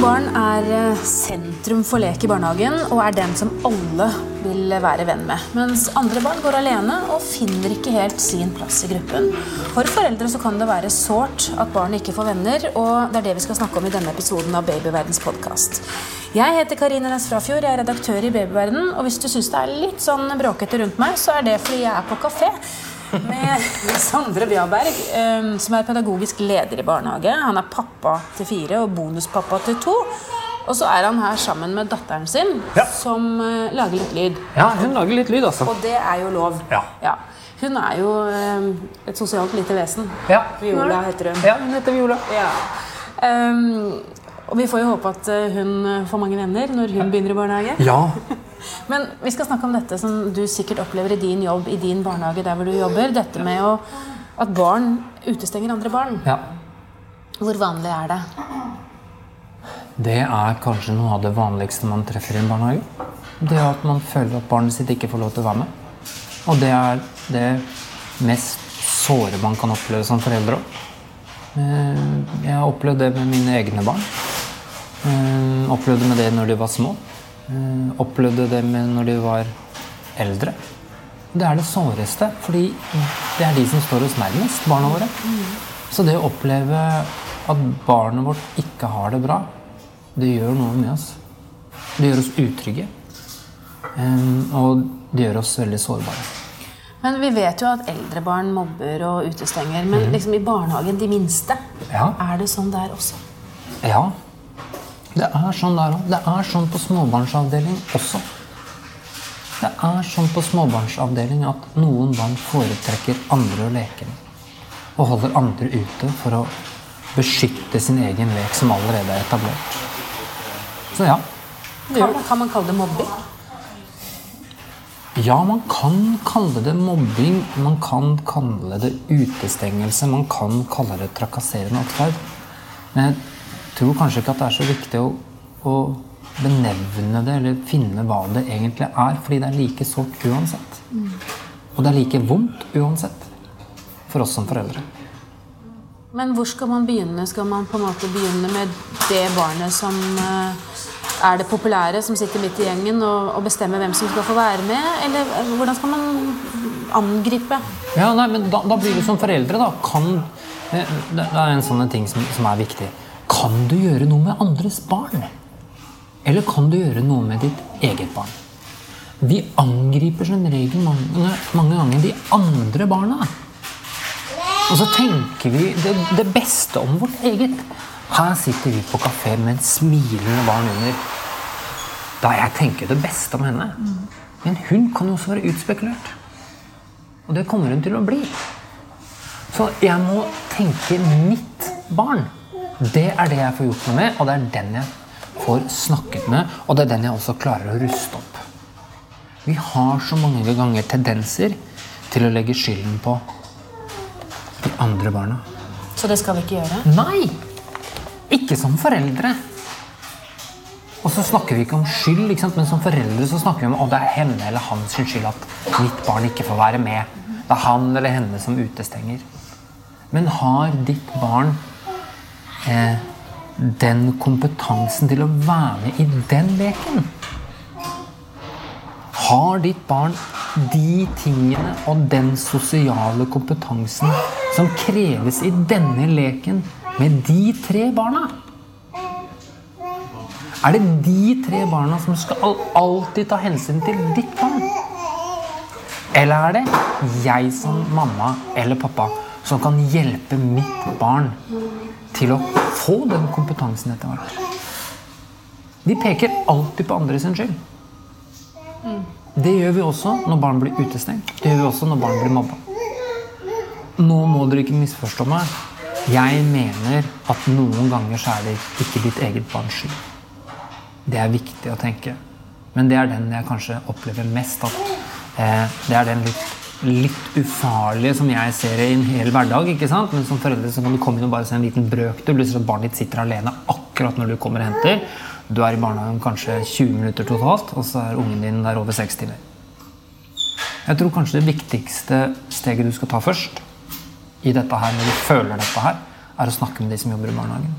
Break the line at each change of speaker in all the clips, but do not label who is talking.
Noen barn er eh, sentrum for lek i barnehagen og er den som alle vil være venn med. Mens andre barn går alene og finner ikke helt sin plass i gruppen. For foreldre så kan det være sårt at barnet ikke får venner, og det er det vi skal snakke om i denne episoden av Babyverdens podkast. Jeg heter Karine Næss Frafjord, jeg er redaktør i Babyverden, og hvis du syns det er litt sånn bråkete rundt meg, så er det fordi jeg er på kafé med Sondre Bjaberg, eh, som er pedagogisk leder i barnehage. Han er pappa til fire og bonuspappa til to. Og så er han her sammen med datteren sin,
Ja.
som eh, lager litt lyd.
Ja, hun lager litt lyd, altså.
Og det er jo lov.
Ja.
Hun er jo eh, et sosialt lite vesen.
Ja.
Viola heter hun.
Ja, hun heter Viola.
Ja. Um, og vi får jo håpe at eh, hun får mange venner når hun begynner i barnehage.
Ja.
Men vi skal snakke om dette som du sikkert opplever i din jobb i din barnehage. der hvor du jobber. Dette med å, at barn utestenger andre barn.
ja.
Hvor vanlig er det?
Det er kanskje noe av det vanligste man treffer i en barnehage. Det er at man føler at barnet sitt ikke får lov til å være med. Og det er det mest såre man kan oppleve som foreldre òg. Jeg har opplevd det med mine egne barn. Eh, Opplevde med det når de var små. Eh, Opplevde det med når de var eldre. Det er det såreste, fordi det er de som står oss nærmest, barna våre. Så det å oppleve at barnet vårt ikke har det bra, det gjør noe med oss. Det gjør oss utrygge. Eh, Og det gjør oss veldig sårbare.
Men vi vet jo at eldre barn mobber og utestenger. Men liksom i barnehagen, de minste,
Ja.
er det sånn der også?
Ja, det er sånn der òg. Det er sånn på småbarnsavdeling også. Det er sånn på småbarnsavdeling at noen barn foretrekker andre å leke med. Og holder andre ute for å beskytte sin egen lek som allerede er etablert. Så ja.
Kan, kan man kalle det mobbing?
Ja, man kan kalle det mobbing, man kan kalle det utestengelse, man kan kalle det trakasserende atferd. Men jeg tror kanskje ikke at det er så viktig å, å benevne det eller finne hva det egentlig er, fordi det er like sårt uansett. Og det er like vondt uansett for oss som foreldre.
Men hvor skal man begynne? Skal man på en måte begynne med det barnet som eh, er det populære, som sitter midt i gjengen og, og bestemmer hvem som skal få være med? Eller eh, hvordan skal man angripe?
Ja, nei, men da, da blir du som foreldre, da. Kan, eh, det det er en sånn ting som, som er viktig. Kan du gjøre noe med andres barn? Eller kan du gjøre noe med ditt eget barn? Vi angriper som regel mange, mange ganger de andre barna. Og så tenker vi det, det beste om vårt eget. Her sitter vi på kafé med en smilende barn under. Da jeg tenker det beste om henne. Men hun kan jo også være utspekulert. Og det kommer hun til å bli. Så jeg må tenke mitt barn. Det er det jeg får gjort noe med, og det er den jeg får snakket med, og det er den jeg også klarer å ruste opp. Vi har så mange ganger tendenser til å legge skylden på de andre barna.
Så det skal vi ikke gjøre?
Nei! Ikke som foreldre. Og så snakker vi ikke om skyld, ikke men som foreldre så snakker vi om at det er henne eller hans skyld at mitt barn ikke får være med. Det er han eller henne som utestenger. Men har ditt barn eh, den kompetansen til å være med i den leken? Har ditt barn de tingene og den sosiale kompetansen som kreves i denne leken med de tre barna? Er det de tre barna som skal alltid ta hensyn til ditt barn? Eller er det jeg som mamma eller pappa som kan hjelpe mitt barn til å få den kompetansen etter hvert? De peker alltid på andre sin skyld. Det gjør vi også når barn blir utestengt. Det gjør vi også når barn blir mobba. Nå må dere ikke misforstå meg. Jeg mener at noen ganger så er det ikke ditt eget barns skyld. Det er viktig å tenke. Men det er den jeg kanskje opplever mest. At eh, det er den litt, litt ufarlige som jeg ser i en hel hverdag. ikke sant? Men som foreldre så kan du komme inn og bare se en liten brøkdel. ser at barnet ditt sitter alene akkurat når du kommer og henter. Du er i barnehagen kanskje 20 minutter totalt, og så er ungen din der over 6 timer. Jeg tror kanskje det viktigste steget du skal ta først, i dette her, når du føler dette her, er å snakke med de som jobber i barnehagen.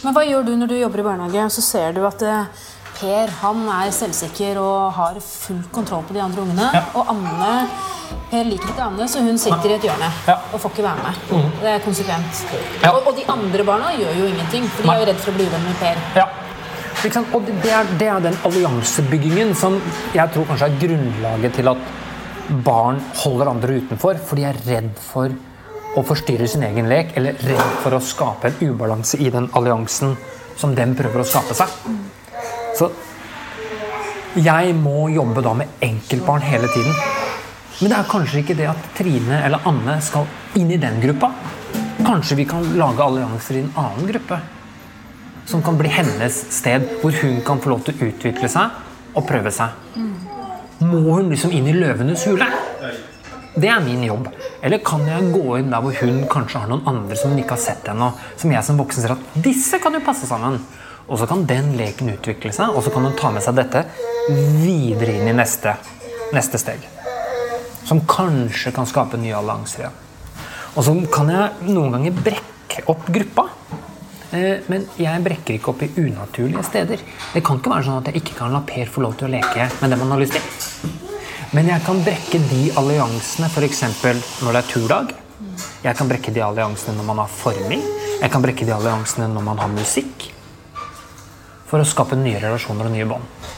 Men hva gjør du når du jobber i barnehage, så ser du at eh, Per han er selvsikker og har full kontroll på de andre ungene.
Ja.
Og Anne Per liker ikke Anne, så hun sitter i et hjørne
Ja.
og får ikke være med. Det er konsekvent.
Ja.
Og, og de andre barna gjør jo ingenting, for de er jo redd for å bli uvenn med Per.
Ja. Ikke sant? Og det er, det er den alliansebyggingen som jeg tror kanskje er grunnlaget til at barn holder andre utenfor, for de er redd for å forstyrre sin egen lek, eller redd for å skape en ubalanse i den alliansen som dem prøver å skape seg. Så jeg må jobbe da med enkeltbarn hele tiden. Men det er kanskje ikke det at Trine eller Anne skal inn i den gruppa. Kanskje vi kan lage allianser i en annen gruppe som kan bli hennes sted, hvor hun kan få lov til å utvikle seg og prøve seg. Må hun liksom inn i løvenes hule? Det er min jobb. Eller kan jeg gå inn der hvor hun kanskje har noen andre som hun ikke har sett ennå, som jeg som voksen ser at disse kan jo passe sammen. Og så kan den leken utvikle seg, og så kan hun ta med seg dette videre inn i neste, neste steg. Som kanskje kan skape nye allianser igjen. Og så kan jeg noen ganger brekke opp gruppa. Eh, Men jeg brekker ikke opp i unaturlige steder. Det kan ikke være sånn at jeg ikke kan la Per få lov til å leke med dem han har lyst til. Men jeg kan brekke de alliansene f.eks. når det er turdag. Jeg kan brekke de alliansene når man har forming. Jeg kan brekke de alliansene når man har musikk. For å skape nye relasjoner og nye bånd.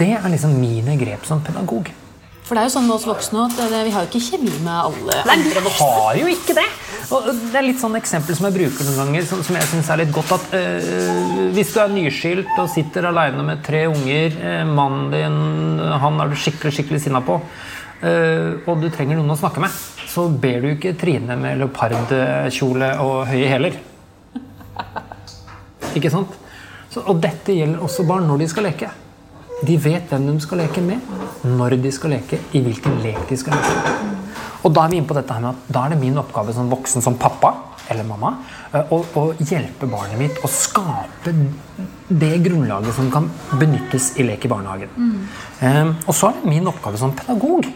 Det er liksom mine grep som pedagog.
For det er jo sånn med oss voksne at vi har jo ikke kjemi med alle
Nei,
andre
vi
voksne.
har jo ikke det! Og det er litt sånn eksempel som jeg bruker noen ganger, som, som jeg syns er litt godt. at øh, Hvis du er nyskilt og sitter alene med tre unger, øh, mannen din han er du skikkelig skikkelig sinna på, øh, og du trenger noen å snakke med, så ber du ikke Trine med leopardkjole og høye hæler. Ikke sant? Så, og dette gjelder også barn når de skal leke. De vet hvem de skal leke med, når de skal leke, i hvilken lek de skal leke. Og da er vi inne på dette her med at da er det min oppgave som voksen, som pappa eller mamma, eh, å, å hjelpe barnet mitt å skape det grunnlaget som kan benyttes i lek i barnehagen. Eh, og så er det min oppgave som pedagog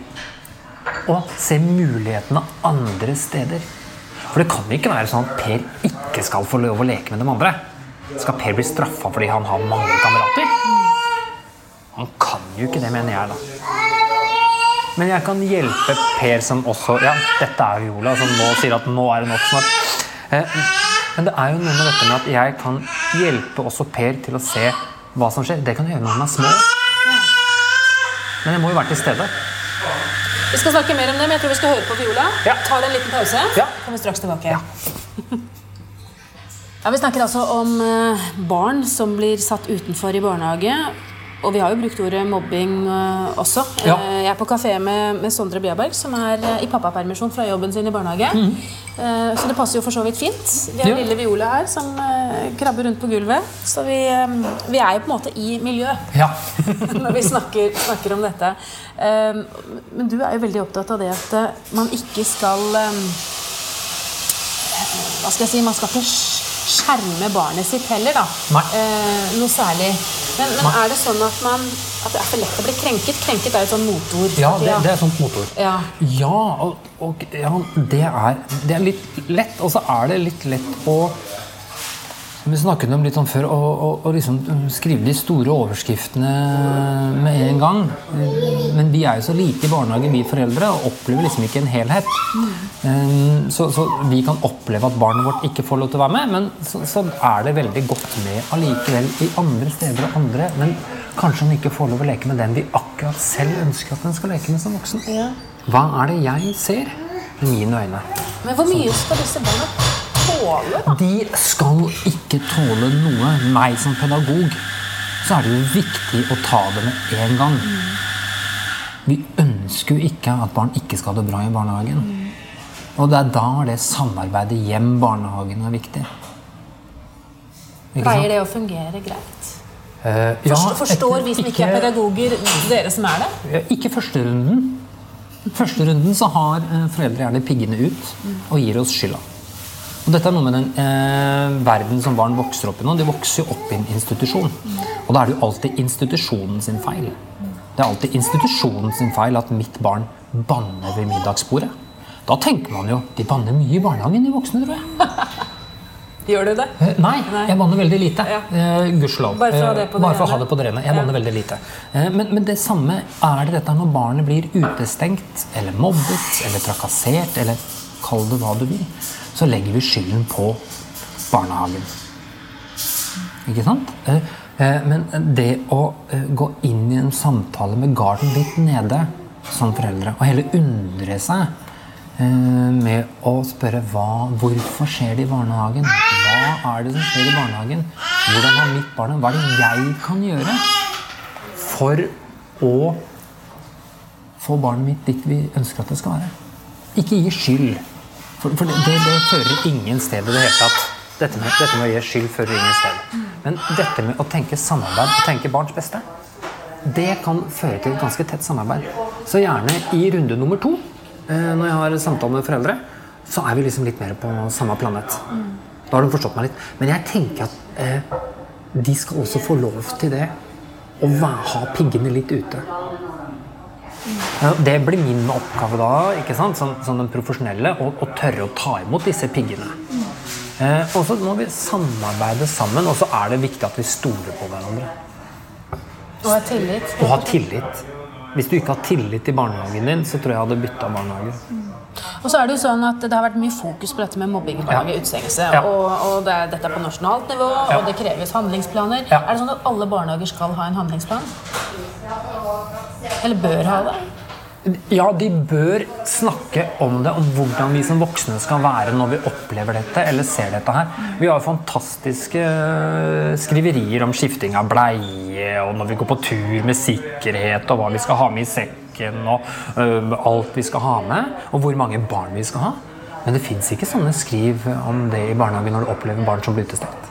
å se mulighetene andre steder. For det kan ikke være sånn at Per ikke skal få lov å leke med de andre. Skal Per bli straffa fordi han har mange kamerater? Han kan jo ikke det, mener jeg, da. Men jeg kan hjelpe Per som også Ja, dette er Viola, som nå sier at nå er det nok snart. Eh, Men det er jo noe med dette med at jeg kan hjelpe også Per til å se hva som skjer. Det kan jeg gjøre når han er små. Men jeg må jo være til stede.
Vi skal snakke mer om det, men jeg tror vi skal høre på Viola.
Ja.
Ta en liten pause,
Ja.
kommer straks tilbake. Ja, Vi snakker altså om eh, barn som blir satt utenfor i barnehage. Og vi har jo brukt ordet mobbing eh, også.
Ja.
Eh, jeg er på kafé med, med Sondre Bjaberg, som er i pappapermisjon fra jobben sin i barnehage. Mm. så det passer jo for så vidt fint. Vi har.
Ja.
lille Viola her som krabber rundt på gulvet. Så vi, vi er jo på en måte i miljø
Ja.
når vi snakker, snakker om dette. Men du er jo veldig opptatt av det at man ikke skal Hva skal jeg si Man skal ikke skjerme barnet sitt heller, da. Eh, noe særlig. Men, men er det sånn at, man, at det er for lett å bli krenket? Krenket er jo et sånt motord.
Ja, det, det er et sånt motord.
Ja.
Ja, og, og ja, det, er, det er litt lett. Og så er det litt lett å vi snakket om litt om før, å, liksom skrive de store overskriftene med en gang. Men vi er jo så lite i barnehagen, vi foreldre, og opplever liksom ikke en helhet. Um, Så, så vi kan oppleve at barnet vårt ikke får lov til å være med, men så, så er det veldig godt med allikevel i andre steder og andre. Men kanskje han ikke får lov å leke med den vi akkurat selv ønsker at den skal leke med som voksen. Hva er det jeg ser med mine øyne?
Men hvor mye skal disse barna tåle? da?
De skal ikke tåle noe. Meg som pedagog så er det jo viktig å ta det med en gang. Vi ønsker jo ikke at barn ikke skal ha det bra i barnehagen. Og det er da det samarbeidet hjem-barnehagen er viktig. Ikke?
Pleier det å fungere greit?
Uh, ja,
Forstår, vi som ikke er pedagoger, dere som er det?
Ikke første runden. Første runden så har eh, foreldre gjerne piggene ut og gir oss skylda. Og dette er noe med den eh, verden som barn vokser opp i nå. De vokser jo opp i en institusjon. Og da er det jo alltid institusjonen sin feil. Det er alltid institusjonen sin feil at mitt barn banner ved middagsbordet. Da tenker man jo de banner mye i barnehagen, de voksne, tror jeg.
Gjør du det?
Eh, Nei,
Nei.
jeg banner veldig lite.
Ja.
Eh, Gudskjelov.
Bare for å ha det
Eh,
på det rene.
det på det rene. Jeg
Ja.
banner veldig lite. Eh, Men, men det samme er det dette når barnet blir utestengt, eller mobbet, eller trakassert, eller kall det hva du vil, så legger vi skylden på barnehagen. Ikke sant? Eh, eh, Men det å eh, gå inn i en samtale med garden litt nede som foreldre, og heller undre seg med å spørre hva, hvorfor skjer det i barnehagen? Hva er det som skjer i barnehagen? Hvordan har mitt barn? Hva er det jeg kan gjøre for å få barnet mitt dit vi ønsker at det skal være? Ikke gi skyld. For, for det, det, det fører ingen sted i det hele tatt. Dette med, dette med å gi skyld fører ingen sted. Men dette med å tenke samarbeid og tenke barns beste, det kan føre til et ganske tett samarbeid. Så gjerne i runde nummer to, eh, når jeg har samtale med foreldre, så er vi liksom litt mer på samme planet. Da har de forstått meg litt. Men jeg tenker at eh, de skal også få lov til det. Å ha piggene litt ute. Det blir min oppgave da, ikke sant? Som, som den profesjonelle, å, å tørre å ta imot disse piggene. Eh, og så må vi samarbeide sammen, og så er det viktig at vi stoler på hverandre.
Og ha tillit.
Og ha tillit. Hvis du ikke har tillit til barnehagen din, så tror jeg jeg hadde bytta barnehage.
Og så er det jo sånn at det har vært mye fokus på dette med mobbing i barnehage,
Ja.
utestengelse.
Ja.
Og, og det er, dette er på nasjonalt nivå,
Ja.
og det kreves handlingsplaner. Er det sånn at alle barnehager skal ha en handlingsplan? Eller bør ha det?
Ja, de bør snakke om det, om hvordan vi som voksne skal være når vi opplever dette eller ser dette her. Vi har fantastiske øh, skriverier om skifting av bleie, og når vi går på tur med sikkerhet, og hva vi skal ha med i sekken, og uh, alt vi skal ha med, og hvor mange barn vi skal ha. Men det fins ikke sånne skriv om det i barnehagen når du opplever barn som blir utestengt.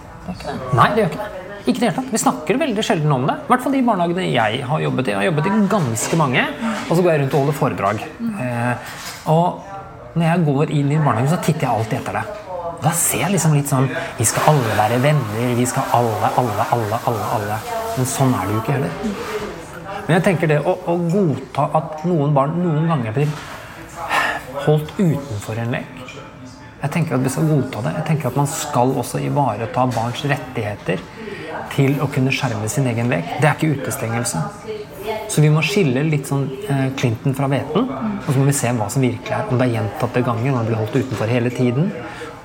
Nei, det gjør ikke det. Ikke det hele tatt. Vi snakker veldig sjelden om det. I hvert fall de barnehagene jeg har jobbet i. Jeg har jobbet i ganske mange. Og så går jeg rundt og holder foredrag. Eh, og når jeg går inn i barnehagen, så titter jeg alltid etter det. Da ser jeg liksom litt sånn Vi skal alle være venner. Vi skal alle, alle, alle, alle. alle. Men sånn er det jo ikke heller. Men jeg tenker det å, å godta at noen barn noen ganger blir holdt utenfor en lek. Jeg tenker at vi skal godta det. Jeg tenker at Man skal også ivareta barns rettigheter til å kunne skjerme sin egen lek. Det er ikke utestengelse. Så vi må skille litt sånn eh, Clinton fra hveten, og så må vi se hva som virkelig er. Om det er gjentatte ganger, om det blir holdt utenfor hele tiden.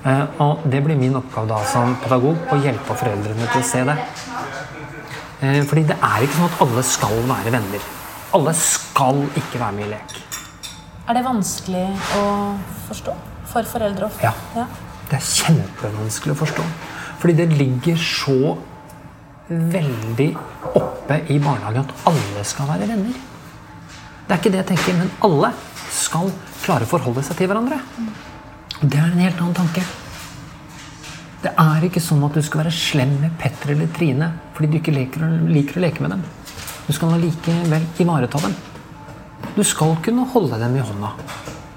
Eh, og det blir min oppgave da som pedagog å hjelpe foreldrene til å se det. Eh, fordi det er ikke sånn at alle skal være venner. Alle skal ikke være med i lek.
Er det vanskelig å forstå for foreldre ofte?
Ja. Det er kjempevanskelig å forstå. Fordi det ligger så veldig oppe i barnehagen at alle skal være venner. Det er ikke det jeg tenker, men alle skal klare å forholde seg til hverandre. Det er en helt annen tanke. Det er ikke sånn at du skal være slem med Petter eller Trine fordi du ikke liker, å- liker å leke med dem. Du skal likevel ivareta dem. Du skal kunne holde dem i hånda.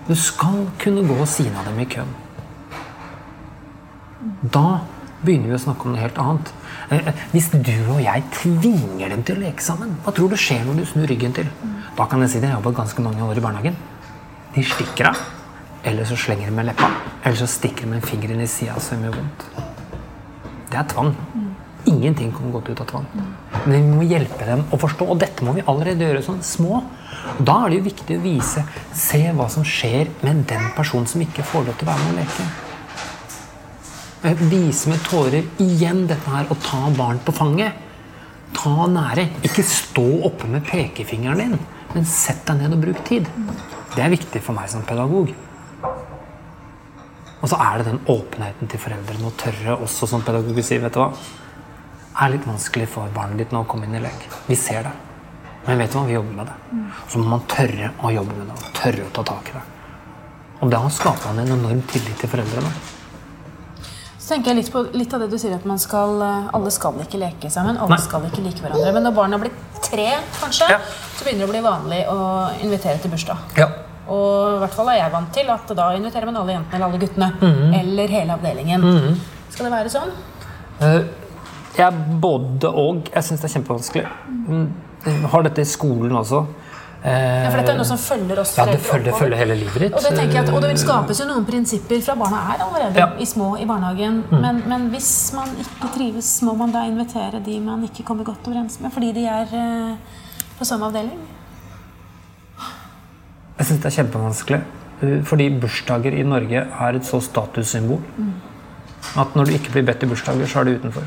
Du skal kunne gå ved siden av dem i køen. Da begynner vi å snakke om noe helt annet. Hvis du og jeg tvinger dem til å leke sammen, hva tror du skjer når du snur ryggen til? Da kan jeg si det, jeg har jobbet ganske mange år i barnehagen. De stikker av, eller så slenger de med leppa, eller så stikker de med fingeren i sida så gjør vondt. Det er tvang. Ingenting kommer godt ut av tvang. Men vi må hjelpe dem å forstå, og dette må vi allerede gjøre sånn små. Da er det jo viktig å vise, se hva som skjer med den personen som ikke får lov til å være med og leke. Eh, Vise med tårer igjen dette her å ta barn på fanget. Ta nære. Ikke stå oppe med pekefingeren din, men sett deg ned og bruk tid. Det er viktig for meg som pedagog. Og så er det den åpenheten til foreldrene å tørre også som pedagog å si vet du hva, det er litt vanskelig for barnet ditt nå å komme inn i lek. Vi ser det. Men vet du hva, vi jobber med det. Så må man tørre å jobbe med det, tørre å ta tak i det. Og da skaper man en enorm tillit til foreldrene.
Så tenker jeg litt på litt av det du sier at man skal, eh, alle skal ikke leke sammen. Alle
Nei.
skal ikke like hverandre. Men når barna blir tre, kanskje,
Ja.
så begynner det å bli vanlig å invitere til bursdag.
Ja.
Og i hvert fall er jeg vant til at da inviterer man alle jentene eller alle guttene.
Mhm.
Eller hele avdelingen. Skal det være sånn?
Eh, Jeg både og. Jeg syns det er kjempevanskelig. Mm, Jeg har dette i skolen også.
Ja, for dette er noe som følger oss
ja, det følger, følger hele livet ditt.
Og det tenker jeg at, og det skapes jo noen prinsipper fra barna er allerede
Ja. Mm.
i små i barnehagen. Men, men hvis man ikke trives, må man da invitere de man ikke kommer godt overens med, fordi de er eh, på samme avdeling?
Jeg syns det er kjempevanskelig. eh, Fordi bursdager i Norge er et så statussymbol at når du ikke blir bedt i bursdager, så er du utenfor.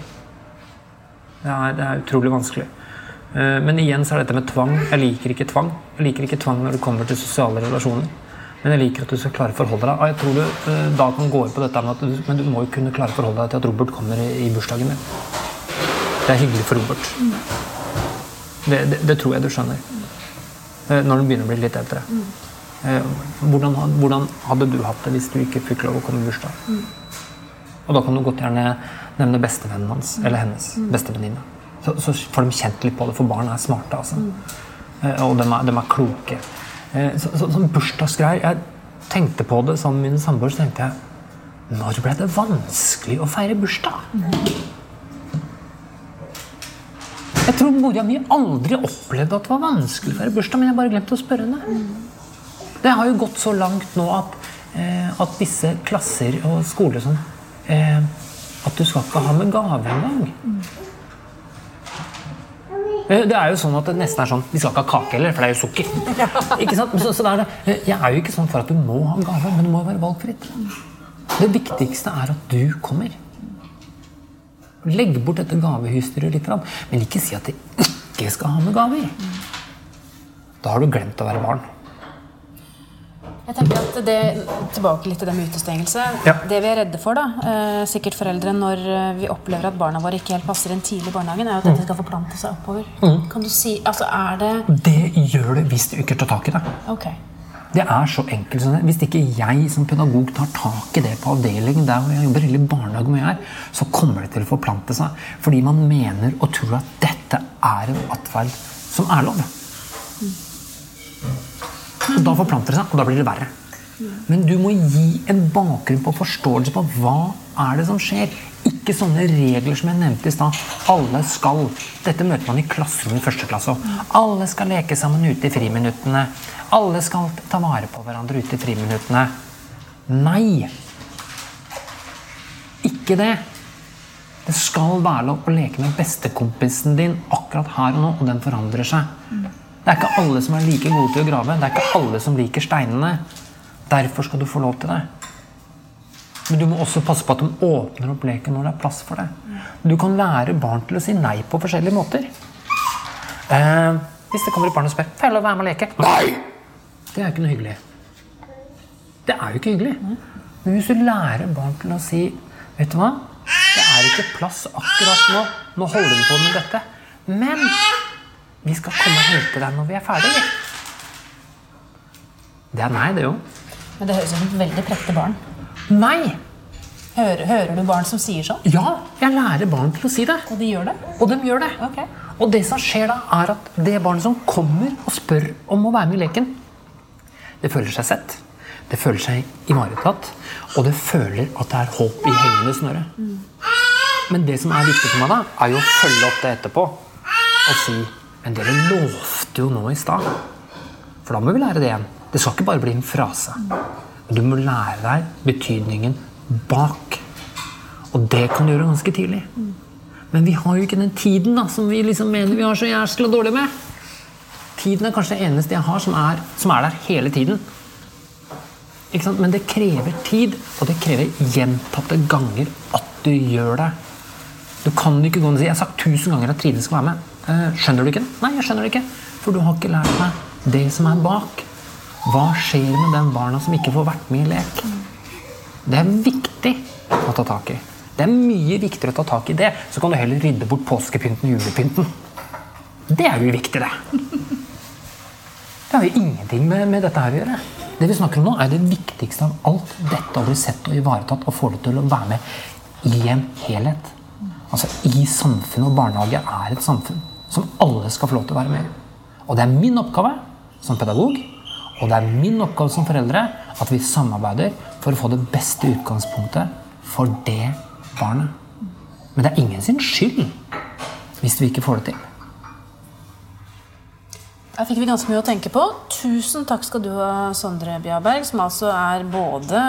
Det er, det er utrolig vanskelig. Eh, Men igjen så er dette med tvang. Jeg liker ikke tvang. Jeg liker ikke tvang når det kommer til sosiale relasjoner. Men jeg liker at du skal klare å forholde deg. Og jeg tror du eh, da kan gå på dette med at du, men du må jo kunne klare å forholde deg til at Robert kommer i, bursdagen din. Det er hyggelig for Robert. Det, det, det tror jeg du skjønner. Eh, Når du begynner å bli litt eldre. Hvordan, hvordan hadde du hatt det hvis du ikke fikk lov å komme i bursdag? Og da kan du godt gjerne nevne bestevennen hans eller hennes bestevenninne. Så, så får de kjent litt på det, for barn er smarte. altså. Eh, Og de er, de er kloke. Eh, Så, så, sånn bursdagsgreier Jeg tenkte på det sammen med min samboer, så tenkte jeg Når ble det vanskelig å feire bursdag? Jeg tror mora mi aldri opplevde at det var vanskelig å feire bursdag, men jeg bare glemte å spørre henne. Det har jo gått så langt nå at, eh, at visse klasser og skoler sånn eh, At du skal ikke ha med gave engang. Eh, Det er jo sånn at det nesten er sånn Vi skal ikke ha kake heller, for det er jo sukker. Ikke sant? Så, så det er det. Eh, Jeg er jo ikke sånn for at du må ha gave, men det må jo være valgfritt. Det viktigste er at du kommer. Legg bort dette gavehysteriet litt, men ikke si at de ikke skal ha med gaver. Da har du glemt å være barn.
Jeg tenker at det, Tilbake litt til det med utestengelse.
Ja.
Det vi er redde for, da, eh, sikkert foreldre, når eh, vi opplever at barna våre ikke helt passer inn tidlig i barnehagen, er jo at
Mm.
dette skal forplante seg oppover. Kan du si, altså Er det
Det gjør det hvis du ikke tar tak i det.
Ok.
Det er så enkelt som det. Hvis ikke jeg som pedagog tar tak i det på avdelingen der hvor jeg jobber, eller i barnehage hvor jeg er, så kommer det til å forplante seg. Fordi man mener og tror at dette er en atferd som er lov. Og da forplanter det seg, og da blir det verre. Men du må gi en bakgrunn på forståelse på hva er det som skjer. Ikke sånne regler som jeg nevnte i stad. Alle skal. Dette møter man i klasserommet i første klasse òg. Alle skal leke sammen ute i friminuttene. Alle skal ta vare på hverandre ute i friminuttene. Nei! Ikke det. Det skal være lov å leke med bestekompisen din akkurat her og nå, og den forandrer seg. Det er ikke alle som er like gode til å grave. Det er ikke alle som liker steinene. Derfor skal du få lov til det. Men du må også passe på at de åpner opp leken når det er plass for det. Du kan lære barn til å si nei på forskjellige måter. Eh, hvis det kommer et barn og spør Får jeg lov å være med og leke. Nei! Det er jo ikke noe hyggelig. Det er jo ikke hyggelig. Men hvis du lærer barn til å si Vet du hva? Det er ikke plass akkurat nå. Nå holder vi på med dette. Men vi skal komme og hente deg når vi er ferdige. Det er nei, det jo.
Men det høres ut som et veldig prektig barn.
Nei!
Hører, hører du barn som sier sånn?
Ja, jeg lærer barn til å si det.
Og de gjør det?
Og de gjør det.
Okay.
Og det som skjer da, er at det barnet som kommer og spør om å være med i leken, det føler seg sett. Det føler seg ivaretatt. Og det føler at det er håp i hengende snøre. Men det som er viktig for meg, da, er jo å følge opp det etterpå og si Men dere lovte jo nå i stad. For da må vi lære det igjen. Det skal ikke bare bli en frase. Men du må lære deg betydningen bak. Og det kan du gjøre ganske tidlig. Men vi har jo ikke den tiden da, som vi liksom mener vi har så jæskla dårlig med. Tiden er kanskje det eneste jeg har som er, som er der hele tiden. Men det krever tid, og det krever gjentatte ganger at du gjør det. Du kan ikke gå og si Jeg har sagt tusen ganger at Trine skal være med. Eh, skjønner du ikke det? Nei, jeg skjønner det ikke. For du har ikke lært deg det som er bak. Hva skjer med den barna som ikke får vært med i lek? Det er viktig å ta tak i. Det er mye viktigere å ta tak i det. Så kan du heller rydde bort påskepynten og julepynten. Det er jo viktig, det. Det har jo ingenting med, med dette her å gjøre. Det vi snakker om nå, er det viktigste av alt. Dette å bli sett og ivaretatt og få det til å være med i en helhet. Altså i samfunnet, og barnehage er et samfunn som alle skal få lov til å være med i. Og det er min oppgave som pedagog, og det er min oppgave som foreldre at vi samarbeider for å få det beste utgangspunktet for det barnet. Men det er ingen sin skyld hvis vi ikke får det til.
Her fikk vi ganske mye å tenke på. Tusen takk skal du ha, Sondre Bjarberg, som altså er både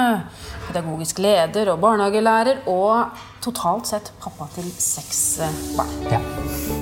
pedagogisk leder og barnehagelærer, og totalt sett pappa til seks barn.
Ja.